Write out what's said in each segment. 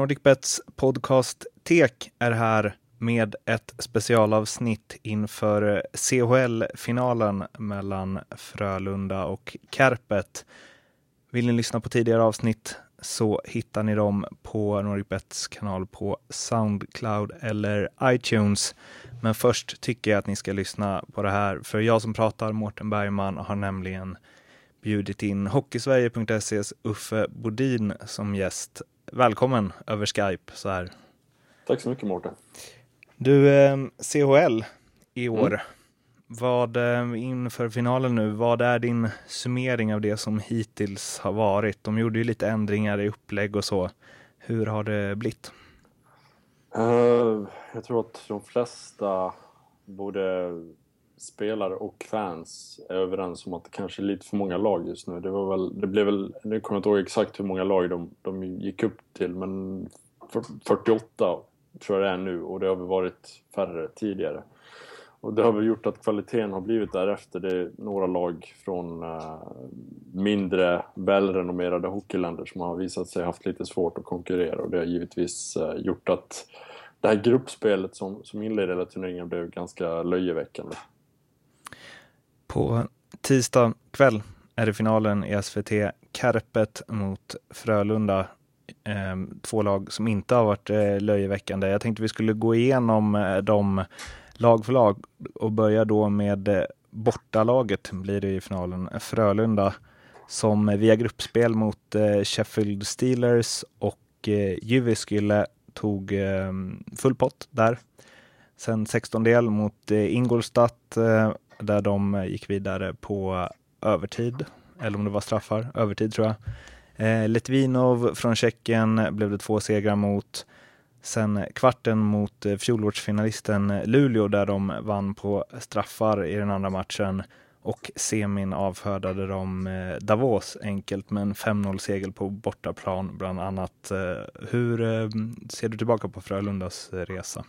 NordicBets podcast Tek är här med ett specialavsnitt inför CHL-finalen mellan Frölunda och Kärpet. Vill ni lyssna på tidigare avsnitt så hittar ni dem på NordicBets kanal på Soundcloud eller iTunes. Men först tycker jag att ni ska lyssna på det här, för jag som pratar, Mårten Bergman, har nämligen bjudit in Hockeysverige.ses Uffe Bodin som gäst. Välkommen över Skype så här. Tack så mycket Mårten. Du, eh, CHL i år. Mm. Vad eh, inför finalen nu, vad är din summering av det som hittills har varit? De gjorde ju lite ändringar i upplägg och så. Hur har det blivit? Uh, jag tror att de flesta, både spelare och fans, är överens om att det kanske är lite för många lag just nu. Det, var väl, det blev väl, nu kommer jag inte ihåg exakt hur många lag de, de gick upp till, men 48 tror jag det är nu och det har väl varit färre tidigare. Och det har väl gjort att kvaliteten har blivit därefter. Det är några lag från eh, mindre välrenommerade hockeyländer som har visat sig haft lite svårt att konkurrera och det har givetvis eh, gjort att det här gruppspelet som, som inledde hela turneringen blev ganska löjeväckande. På tisdag kväll är det finalen i SVT. Kärpet mot Frölunda. Ehm, två lag som inte har varit eh, löjeväckande. Jag tänkte vi skulle gå igenom eh, dem lag för lag och börja då med eh, bortalaget blir det i finalen, Frölunda som via gruppspel mot Sheffield Steelers och Jyväskylä tog ehm, full pott där. Sen 16 del mot Ingolstadt där de eh, gick vidare på övertid, eller om det var straffar, övertid tror jag. Eh, Litvinov från Tjeckien blev det två segrar mot. Sen kvarten mot eh, fjolårsfinalisten Luleå där de vann på straffar i den andra matchen och semin avfördade de eh, Davos enkelt med en 5-0 seger på bortaplan bland annat. Hur ser du tillbaka på Frölundas resa?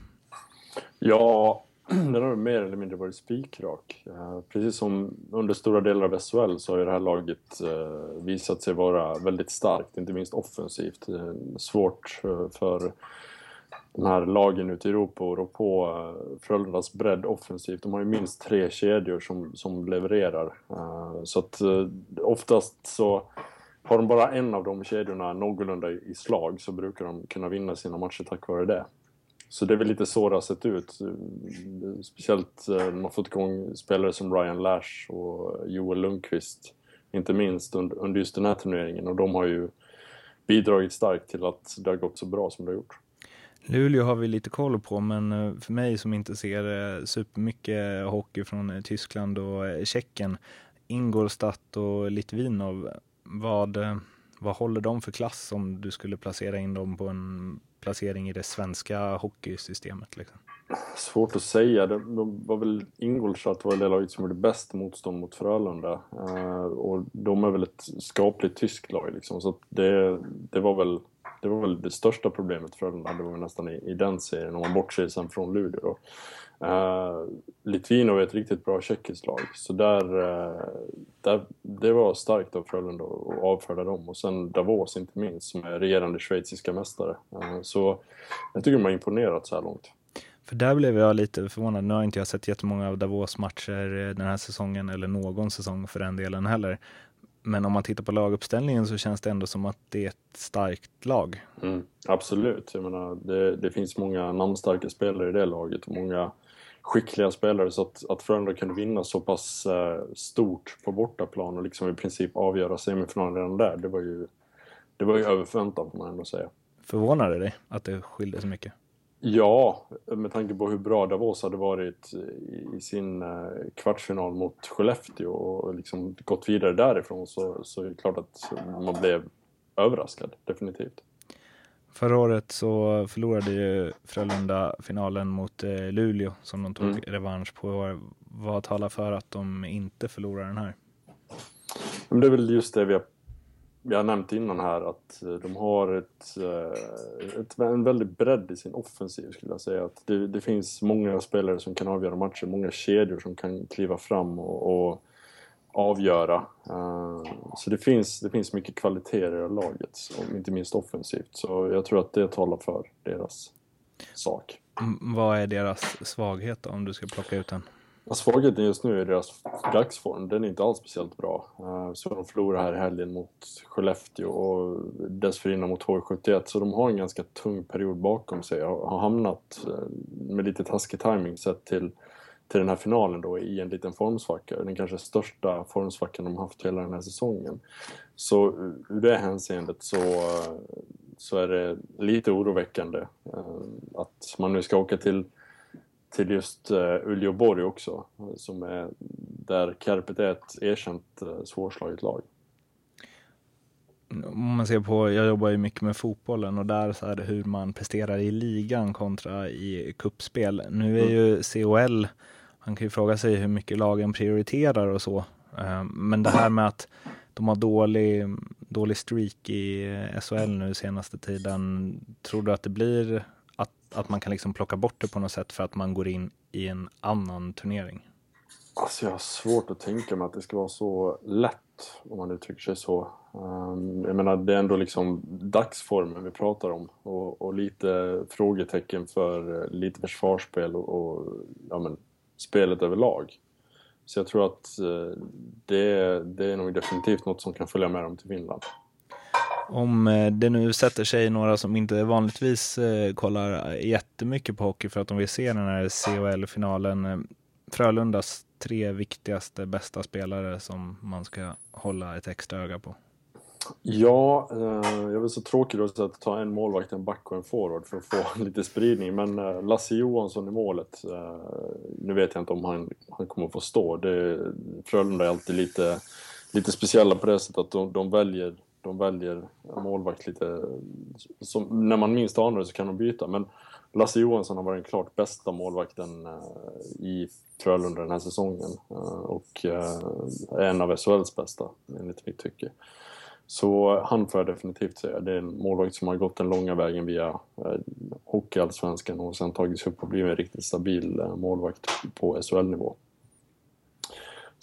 Ja, den har mer eller mindre varit spikrak. Eh, precis som under stora delar av SHL så har ju det här laget eh, visat sig vara väldigt starkt, inte minst offensivt. Eh, svårt för de här lagen ute i Europa att rå på Frölundas bredd offensivt. De har ju minst tre kedjor som, som levererar. Så att oftast så har de bara en av de kedjorna någorlunda i slag så brukar de kunna vinna sina matcher tack vare det. Så det är väl lite så det har sett ut. Speciellt eh, när man fått igång spelare som Ryan Lash och Joel Lundqvist. Inte minst under just den här turneringen och de har ju bidragit starkt till att det har gått så bra som det har gjort. Luleå har vi lite koll på, men eh, för mig som inte ser eh, supermycket hockey från Tyskland och Tjeckien, Ingolstadt och Litvinov, vad, vad håller de för klass om du skulle placera in dem på en placering i det svenska hockeysystemet? Liksom? Svårt att säga. Det, de var väl Ingolstadt var det laget som gjorde bäst motstånd mot Frölunda. Eh, och de är väl ett skapligt tyskt lag liksom. Så det, det, var väl, det var väl det största problemet Frölunda hade var nästan i, i den serien, om man bortser sen från Luleå då. Uh, Litvinov är ett riktigt bra tjeckiskt lag, så där, uh, där, det var starkt av Frölunda att avfärda dem. Och sen Davos inte minst, som är regerande schweiziska mästare. Uh, så jag tycker de har imponerat så här långt. För där blev jag lite förvånad. Nu har inte jag sett jättemånga av Davos matcher den här säsongen, eller någon säsong för den delen heller. Men om man tittar på laguppställningen så känns det ändå som att det är ett starkt lag. Mm, absolut, jag menar det, det finns många namnstarka spelare i det laget och många skickliga spelare så att, att Frölunda kunde vinna så pass eh, stort på bortaplan och liksom i princip avgöra semifinalen redan där, det var ju, det var ju över förväntan får man ändå säga. Förvånade dig att det skilde så mycket? Ja, med tanke på hur bra Davos hade varit i sin eh, kvartsfinal mot Skellefteå och liksom gått vidare därifrån så, så är det klart att man blev överraskad, definitivt. Förra året så förlorade ju Frölunda finalen mot eh, Luleå som de tog mm. revansch på. Vad talar för att de inte förlorar den här? Men det är väl just det vi har, vi har nämnt innan här att eh, de har ett, eh, ett, en väldig bredd i sin offensiv skulle jag säga. Att det, det, finns många spelare som kan avgöra matcher, många kedjor som kan kliva fram och, och avgöra. Eh, så det finns, det finns mycket kvaliteter i laget, inte minst offensivt. Så jag tror att det talar för deras sak. Mm, vad är deras svaghet då, om du ska plocka ut den? Svagheten just nu är deras dagsform. Den är inte alls speciellt bra. Eh, så de förlorade här i helgen mot Skellefteå och dessförinnan mot H71. Så de har en ganska tung period bakom sig. och Har hamnat eh, med lite taskig timing sett till, till den här finalen då i en liten formsvacka. Den kanske största formsvackan de haft hela den här säsongen. Så eh, ur det hänseendet så, så är det lite oroväckande att man nu ska åka till till just uh, Uleåborg också, som är där Kärpet är ett erkänt uh, svårslaget lag. Om man ser på, jag jobbar ju mycket med fotbollen och där så är det hur man presterar i ligan kontra i kuppspel. Nu är mm. ju COL, man kan ju fråga sig hur mycket lagen prioriterar och så. Uh, men det här med att de har dålig, dålig streak i SHL nu senaste tiden, tror du att det blir att man kan liksom plocka bort det på något sätt för att man går in i en annan turnering? Alltså jag har svårt att tänka mig att det ska vara så lätt, om man uttrycker sig så. Um, jag menar, det är ändå liksom dagsformen vi pratar om och, och lite frågetecken för eh, lite försvarsspel och, och ja, men, spelet överlag. Så jag tror att uh, det, det är nog definitivt något som kan följa med dem till Finland. Om eh, det nu sätter sig några som inte vanligtvis eh, kollar eh, jättemycket på hockey för att de vill se den här CHL-finalen. Frölundas tre viktigaste, bästa spelare som man ska hålla ett extra öga på. Ja, jag var så tråkig då att ta en målvakt, en back och en forward för att få lite spridning. Men Lasse Johansson i målet, nu vet jag inte om han, han kommer att få stå. Det, Frölunda är alltid lite, lite speciella på det sättet att de, de väljer de väljer målvakt lite... Som, när man minst anar det så kan de byta, men Lasse Johansson har varit den klart bästa målvakten eh, i Frölunda den här säsongen eh, och är en av SHLs bästa, enligt mitt tycke. Så han får jag definitivt säga. Det är en målvakt som har gått den långa vägen via Hockeyallsvenskan och sen tagits upp och blivit en riktigt stabil målvakt på SHL-nivå.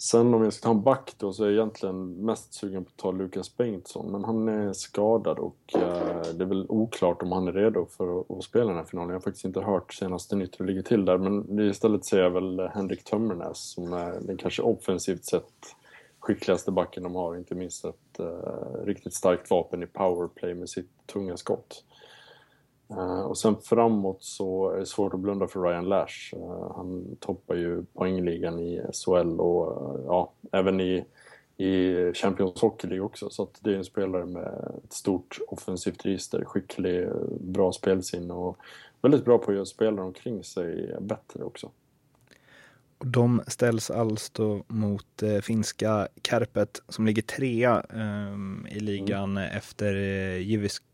Sen om jag ska ta en back då så är jag egentligen mest sugen på att ta Lukas Bengtsson. Men han är skadad och eh, det är väl oklart om han är redo för att, spela den här finalen. Jag har faktiskt inte hört senaste nytt hur det ligger till där. Men istället ser jag väl Henrik Tömmernes som är den kanske offensivt sett skickligaste backen de har. Inte minst ett eh, riktigt starkt vapen i powerplay med sitt tunga skott. Uh, och sen framåt så är det svårt att blunda för Ryan Lash. Uh, han toppar ju poängligan i SHL och uh, ja, även i, i Champions Hockey League också. Så det är en spelare med ett stort offensivt register, skicklig, bra spelsinne och väldigt bra på att göra spelare omkring sig bättre också. De ställs alltså mot eh, finska Kärpet som ligger trea eh, i ligan mm. efter eh, Jyväskylä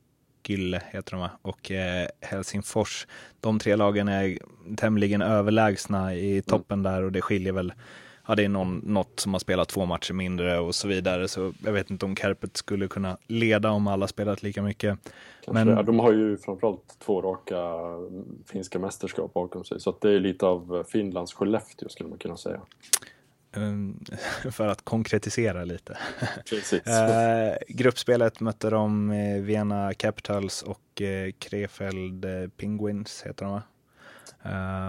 Gylle heter de va? och eh, Helsingfors. De tre lagen är tämligen överlägsna i mm. toppen där och det skiljer väl ja, det är någon, något som har spelat två matcher mindre och så vidare. Så jag vet inte om Kärpet skulle kunna leda om alla spelat lika mycket. Men... Ja, de har ju framförallt två raka mm, finska mästerskap bakom sig. Så det är lite av Finlands Skellefteå skulle man kunna säga. Ehm, för att konkretisera lite. eh, gruppspelet mötte de eh, Vienna Capitals och eh, Krefeld Penguins, heter de va?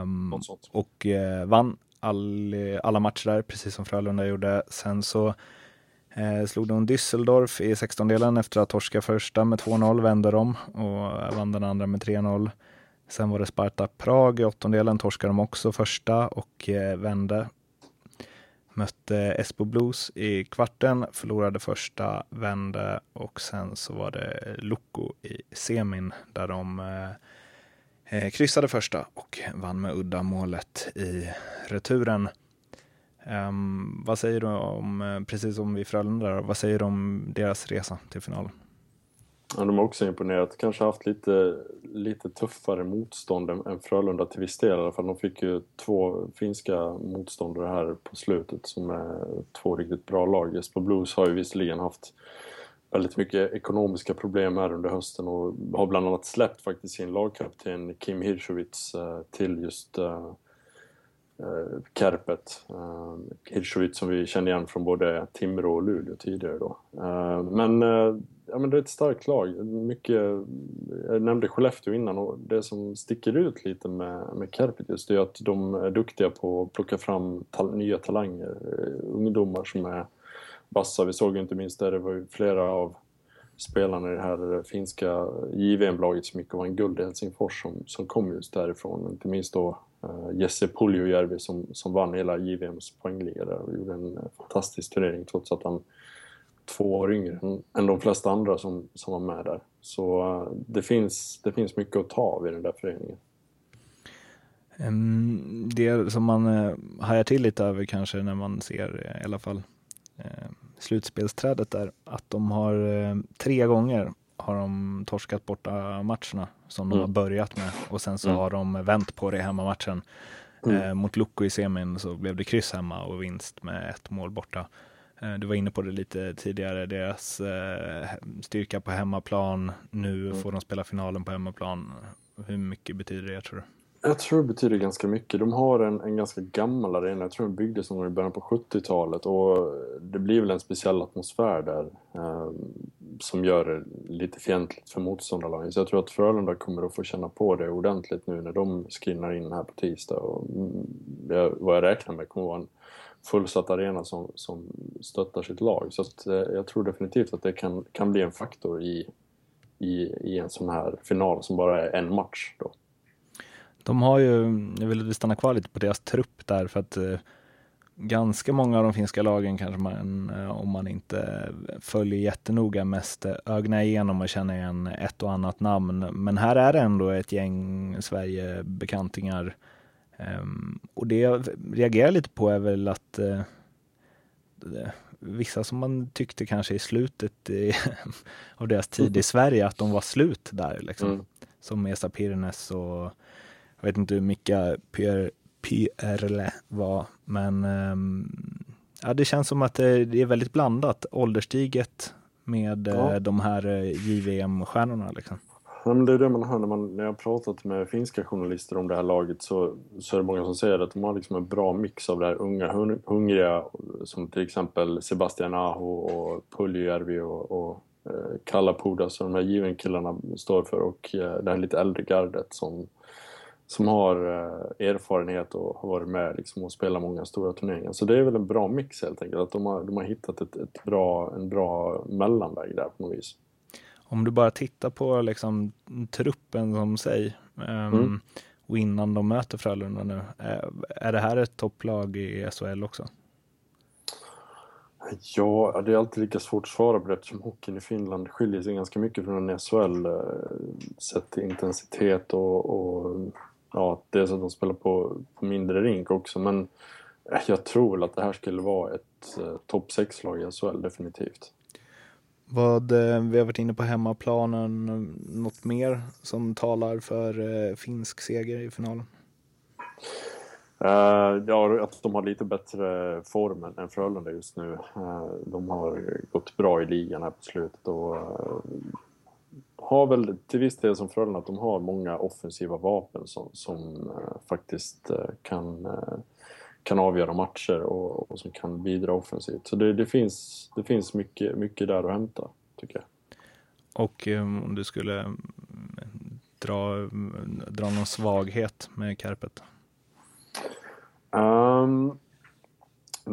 Um, och vann all, alla matcher där, precis som Frölunda gjorde. Sen så slog de Düsseldorf i 16-delen efter att torska första med 2-0, vände de och vann den andra med 3-0. Sen var det Sparta Prag i åttondelen, torskade de också första och vände mötte Espo Blues i kvarten, förlorade första, vände och sen så var det Loco i semin där de eh, eh kryssade första och vann med udda målet i returen. Um, vad säger du om, eh, precis som vi Frölunda, vad säger du om deras resa till finalen? Ja, de har också imponerat. Kanske haft lite, lite tuffare motstånd än, än Frölunda till viss del i alla fall. De fick ju två finska motståndare här på slutet som är två riktigt bra lag. Jesper Blues har ju visserligen haft väldigt mycket ekonomiska problem här under hösten och har bland annat släppt faktiskt sin lagkapten Kim Hirschowitz eh, till just uh, eh, Kärpet. Eh, Hirschowitz som vi känner igen från både Timrå och Luleå tidigare då. Eh, men, eh, ja, men det är ett starkt lag. Mycket, jag nämnde Skellefteå innan och det som sticker ut lite med, med Kärpet just är att de är duktiga på att plocka fram tal nya talanger. Eh, ungdomar som är vassa. Vi såg inte minst där det var flera av spelarna i det här eh, finska JVM-laget som gick och vann guld i Helsingfors som, som kom just därifrån. Inte minst då uh, Jesse Puljujärvi som, som vann hela JVMs poängliga där och gjorde en eh, fantastisk turnering trots att han två år yngre än, än de flesta andra som, som var med där. Så uh, det, finns, det finns mycket att ta av i den där föreningen. Det som man hajar till lite över kanske när man ser i alla fall slutspelsträdet där, att de har uh, tre gånger har de torskat borta matcherna som mm. de har börjat med och sen så mm. har de vänt på det i hemmamatchen. Mm. Eh, mot Lukko i semin så blev det kryss hemma och vinst med ett mål borta. Eh, du var inne på det lite tidigare, deras eh, styrka på hemmaplan. Nu mm. får de spela finalen på hemmaplan. Hur mycket betyder det tror du? Jag tror det betyder ganska mycket. De har en, en ganska gammal arena. Jag tror den byggdes någon i början på 70-talet och det blir väl en speciell atmosfär där eh, som gör det lite fientligt för motståndarlagen. Så jag tror att Frölunda kommer att få känna på det ordentligt nu när de skinnar in här på tisdag. Och, mm, jag, vad jag räknar med kommer att vara en fullsatt arena som, som stöttar sitt lag. Så att, eh, jag tror definitivt att det kan, kan bli en faktor i, i, i en sån här final som bara är en match. Då. De har ju, jag vill stanna kvar lite på deras trupp där för att eh, ganska många av de finska lagen kanske man, eh, om man inte följer jättenoga, mest ögna igenom och känner igen ett och annat namn. Men här är det ändå ett gäng Sverigebekantingar. Um, och det jag reagerar lite på är väl att vissa som man tyckte kanske i slutet i, av deras tid i Sverige, att de var slut där liksom. Mm. Som Esa Pirnes och jag vet inte hur Mika Pierle var, men um, ja, det känns som att det är väldigt blandat, ålderstiget med ja. Eh, de här eh, JVM-stjärnorna. Liksom. Ja, men det är det man hör när, man, när jag har pratat med finska journalister om det här laget så, så är det många som säger att de har liksom en bra mix av det här unga, hungriga som till exempel Sebastian Aho och Puljujärvi och, och eh, Kallapuda som de här JVM-killarna står för och eh, det här lite äldre gardet som som har eh, erfarenhet och har varit med liksom, och spelat många stora turneringar. Så det är väl en bra mix helt enkelt, att de har, de har hittat ett, ett bra, en bra mellanväg där på något vis. Om du bara tittar på liksom, truppen som sig um, mm. och innan de möter Frölunda nu, är, är det här ett topplag i SHL också? Ja, det är alltid lika svårt att svara på det eftersom hockeyn i Finland skiljer sig ganska mycket från en SHL eh, sett till intensitet och, och ja, dels att de spelar på, på mindre rink också men eh, jag tror väl att det här skulle vara ett eh, topp 6-lag i SHL definitivt. Vad, eh, vi har varit inne på hemmaplanen, något mer som talar för eh, finsk seger i finalen? Uh, ja, att de har lite bättre form än Frölunda just nu. Uh, de har gått bra i ligan här på slutet och uh, har väl till viss del som Frölunda att de har många offensiva vapen som, som uh, faktiskt uh, kan, uh, kan avgöra matcher och, och, som kan bidra offensivt. Så det, det, finns, det finns mycket, mycket där att hämta, tycker jag. Och um, om du skulle mm, dra, dra någon svaghet med Kärpet? Um,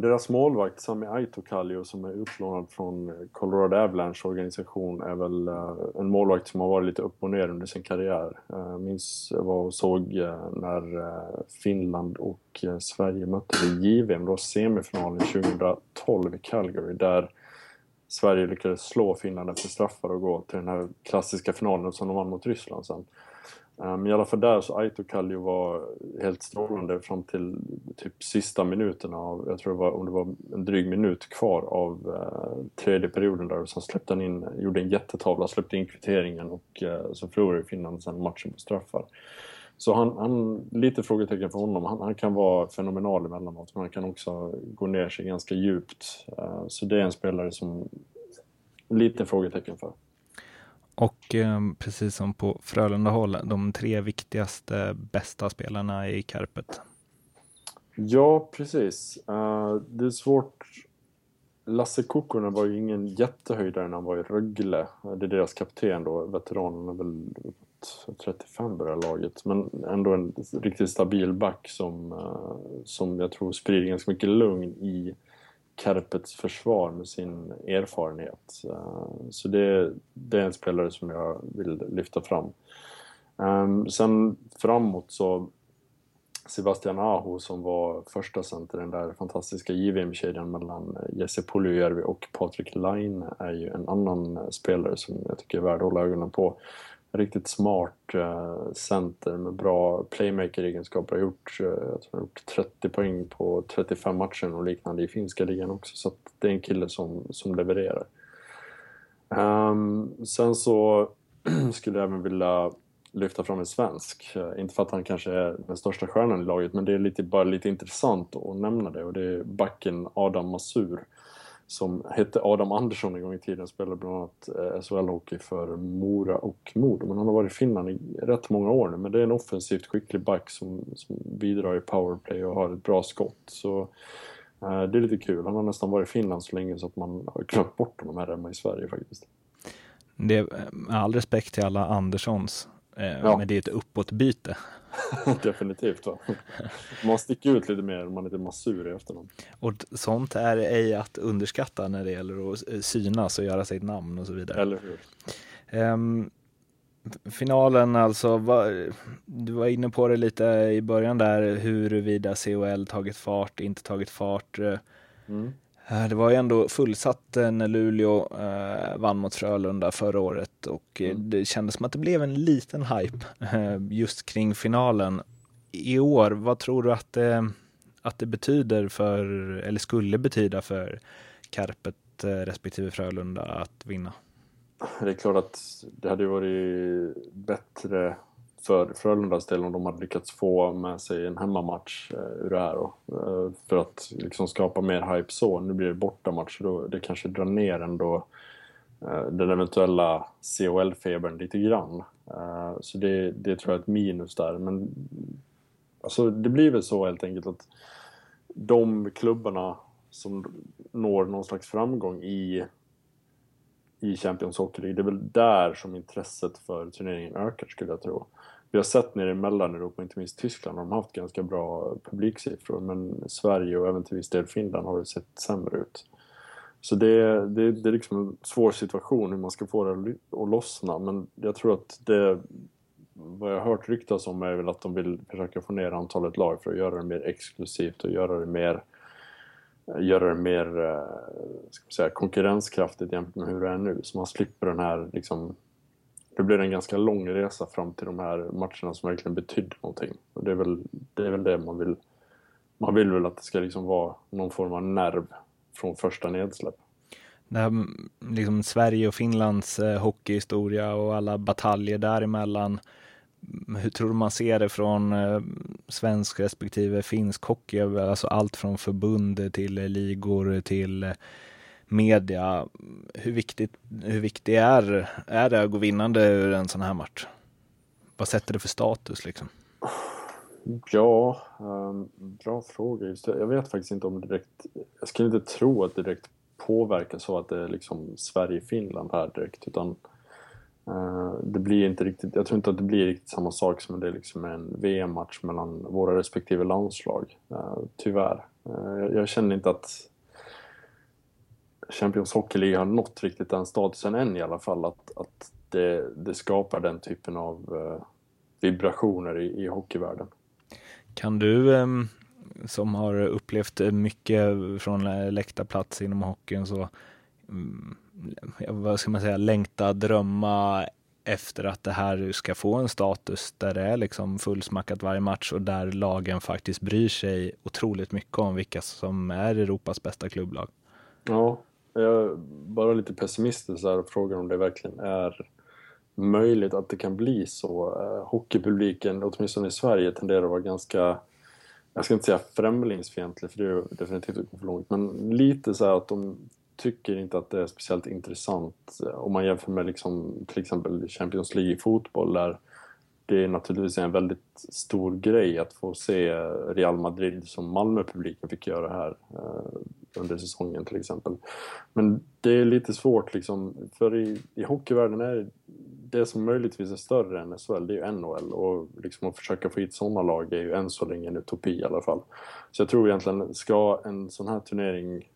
deras målvakt Sami Aitokallio som är utlånad från Colorado Avalanche organisation är väl eh, en målvakt som har varit lite upp och ner under sin karriär. Jag minns vad och såg eh, när Finland och Sverige mötte i JVM, då semifinalen 2012 i Calgary där Sverige lyckades slå Finland efter straffar och gå till den här klassiska finalen som de vann mot Ryssland sen. Eh, men i alla fall där så Aito Kallio var helt strålande fram till typ sista minuterna av, jag tror det var, om det var en dryg minut kvar av eh, tredje perioden där sen släppte han in, gjorde en jättetavla, släppte in kvitteringen och eh, så förlorade Finland sen matchen på straffar. Så han, han lite frågetecken för honom. Han, han, kan vara fenomenal emellanåt men han kan också gå ner sig ganska djupt. Eh, så det är en spelare som lite frågetecken för. Och eh, precis som på Frölunda håll, de tre viktigaste, bästa spelarna i Karpet? Ja, precis. Uh, det är svårt. Lasse Kokkonen var ju ingen jättehöjdare när han var i Rögle. Det är deras kapten då. Veteranen är väl 35 börjar laget. Men ändå en riktigt stabil back som, uh, som jag tror sprider ganska mycket lugn i Kärpets försvar med sin erfarenhet. Eh, så det, det, är en spelare som jag vill lyfta fram. Ehm, sen framåt så Sebastian Aho som var första center i den där fantastiska JVM-kedjan mellan Jesse Puljujärvi och Patrik Laine är ju en annan spelare som jag tycker är värd att hålla ögonen på. Riktigt smart eh, center med bra playmaker-egenskaper. Har gjort, uh, har gjort 30 poäng på 35 matcher och liknande i finska ligan också. Så det är en kille som, som levererar. Um, sen så skulle jag även vilja lyfta fram en svensk. Eh, inte för att han kanske är den största stjärnan i laget, men det är lite, bara lite intressant att nämna det och det är backen Adam Masur som hette Adam Andersson en gång i tiden, spelade bland annat eh, SHL-hockey för Mora och Modo. Men han har varit i Finland i rätt många år nu. Men det är en offensivt skicklig back som, som bidrar i powerplay och har ett bra skott. Så eh, det är lite kul. Han har nästan varit i Finland så länge så att man har glömt bort honom här hemma i Sverige faktiskt. Det är, eh, med all respekt till alla Anderssons ja. Men det är ett uppåtbyte. Definitivt. Va? Man sticker ut lite mer om man är lite massur i efternamn. Och sånt är ej att underskatta när det gäller att eh, synas och göra sig ett namn och så vidare. Eller hur. Um, finalen alltså, var, du var inne på det lite i början där huruvida COL tagit fart, inte tagit fart. Mm. Eh, det var ju ändå fullsatt eh, när Luleå eh, vann mot Frölunda förra året och mm. det kändes som att det blev en liten hype just kring finalen. I år, vad tror du att det, att det betyder för, eller skulle betyda för Kärpet respektive Frölunda att vinna? Det är klart att det hade varit bättre för Frölundas del om de hade lyckats få med sig en hemmamatch eh, ur det här då. Eh, för att liksom skapa mer hype så. Nu blir det bortamatch då det kanske drar ner ändå eh, den eventuella CHL-febern lite grann. Så det, det tror jag är ett minus där. Men alltså, det blir väl så helt enkelt att de klubbarna som når någon slags framgång i i Champions Hockey League. Det är väl där som intresset för turneringen ökar skulle jag tro. Vi har sett nere i Mellaneuropa, inte minst Tyskland, har de haft ganska bra publiksiffror men Sverige och även till viss del Finland har det sett sämre ut. Så det, det, det är liksom en svår situation hur man ska få det att lossna men jag tror att det vad jag har hört ryktas om är väl att de vill försöka få ner antalet lag för att göra det mer exklusivt och göra det mer göra det mer eh, ska man säga, konkurrenskraftigt jämfört med hur det är nu. Så man slipper den här liksom, det blir en ganska lång resa fram till de här matcherna som verkligen betydde någonting. Och det är väl det, är väl det man vill. Man vill väl att det ska liksom vara någon form av nerv från första nedsläpp. Det här, liksom Sverige och Finlands eh, hockeyhistoria och alla bataljer däremellan hur tror du man ser det från eh, svensk respektive finsk hockey? Alltså allt från förbund till eh, ligor till eh, media. Hur viktigt, hur viktigt är, är det att gå vinnande ur en sån här match? Vad sätter det för status liksom? Ja, um, bra fråga. Just det. Jag vet faktiskt inte om det direkt... Jag skulle inte tro att det direkt påverkar så att det är liksom Sverige-Finland här direkt, utan uh, det blir inte riktigt, jag tror inte att det blir riktigt samma sak som det är liksom en VM-match mellan våra respektive landslag. Uh, tyvärr. Uh, jag känner inte att Champions Hockey League har nått riktigt den statusen än i alla fall. Att, att det, det skapar den typen av vibrationer i, i hockeyvärlden. Kan du um, som har upplevt mycket från läktarplats inom hockeyn så um, vad ska man säga, längta, drömma efter att det här ska få en status där det är liksom fullsmackat varje match och där lagen faktiskt bryr sig otroligt mycket om vilka som är Europas bästa klubblag. Ja, jag är bara lite pessimistisk där och frågar om det verkligen är möjligt att det kan bli så. Eh, hockeypubliken, åtminstone i Sverige, tenderar att vara ganska jag ska inte säga främlingsfientlig för det är definitivt att gå för långt, men lite så att de tycker inte att det är speciellt intressant eh, om man jämför med liksom, till exempel Champions League i fotboll där det är naturligtvis en väldigt stor grej att få se Real Madrid som Malmö-publiken fick göra här eh, under säsongen till exempel. Men det är lite svårt liksom, för i, i hockeyvärlden är det som möjligtvis är större än SHL, det är ju NHL och liksom att försöka få hit sådana lag är ju än så länge en utopi i alla fall. Så jag tror egentligen, ska en sån här turnering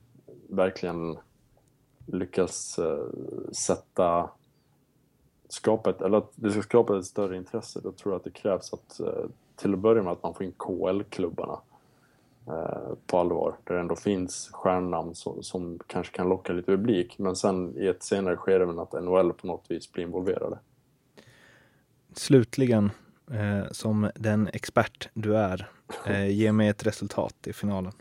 verkligen lyckas uh, sätta skapa ett, eller att det ska skapa ett större intresse, då tror jag att det krävs att uh, till att börja med att man får in KL-klubbarna på allvar, där det ändå finns stjärnnamn som, som, kanske kan locka lite publik, men sen i ett senare skede att NHL på något vis blir involverade. Slutligen, eh, som den expert du är, eh, ge mig ett resultat i finalen.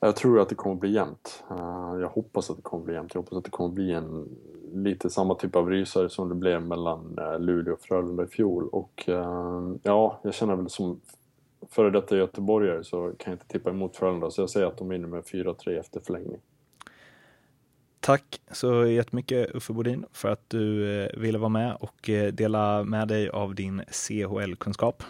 Jag tror att det kommer bli jämnt. Eh, jag hoppas att det kommer bli jämnt. Jag hoppas att det kommer bli en lite samma typ av rysare som det blev mellan eh, Luleå och Frölunda i fjol. Och eh, ja, jag känner väl som före detta göteborgare så kan jag inte tippa emot Frölunda så jag säger att de vinner med 4-3 efter förlängning. Tack så jättemycket Uffe Bodin för att du ville vara med och dela med dig av din CHL-kunskap.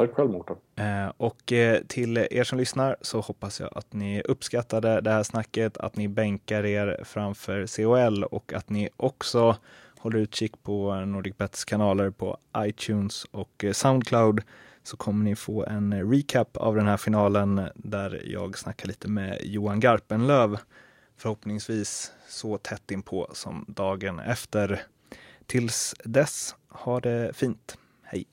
Tack själv Mårten. Eh, och eh, till er som lyssnar så hoppas jag att ni uppskattade det här snacket, att ni bänkar er framför COL och att ni också håller utkik på NordicBets kanaler på iTunes och eh, Soundcloud så kommer ni få en recap av den här finalen där jag snackar lite med Johan Garpenlöv. Förhoppningsvis så tätt inpå som dagen efter. Tills dess, ha det fint. Hej!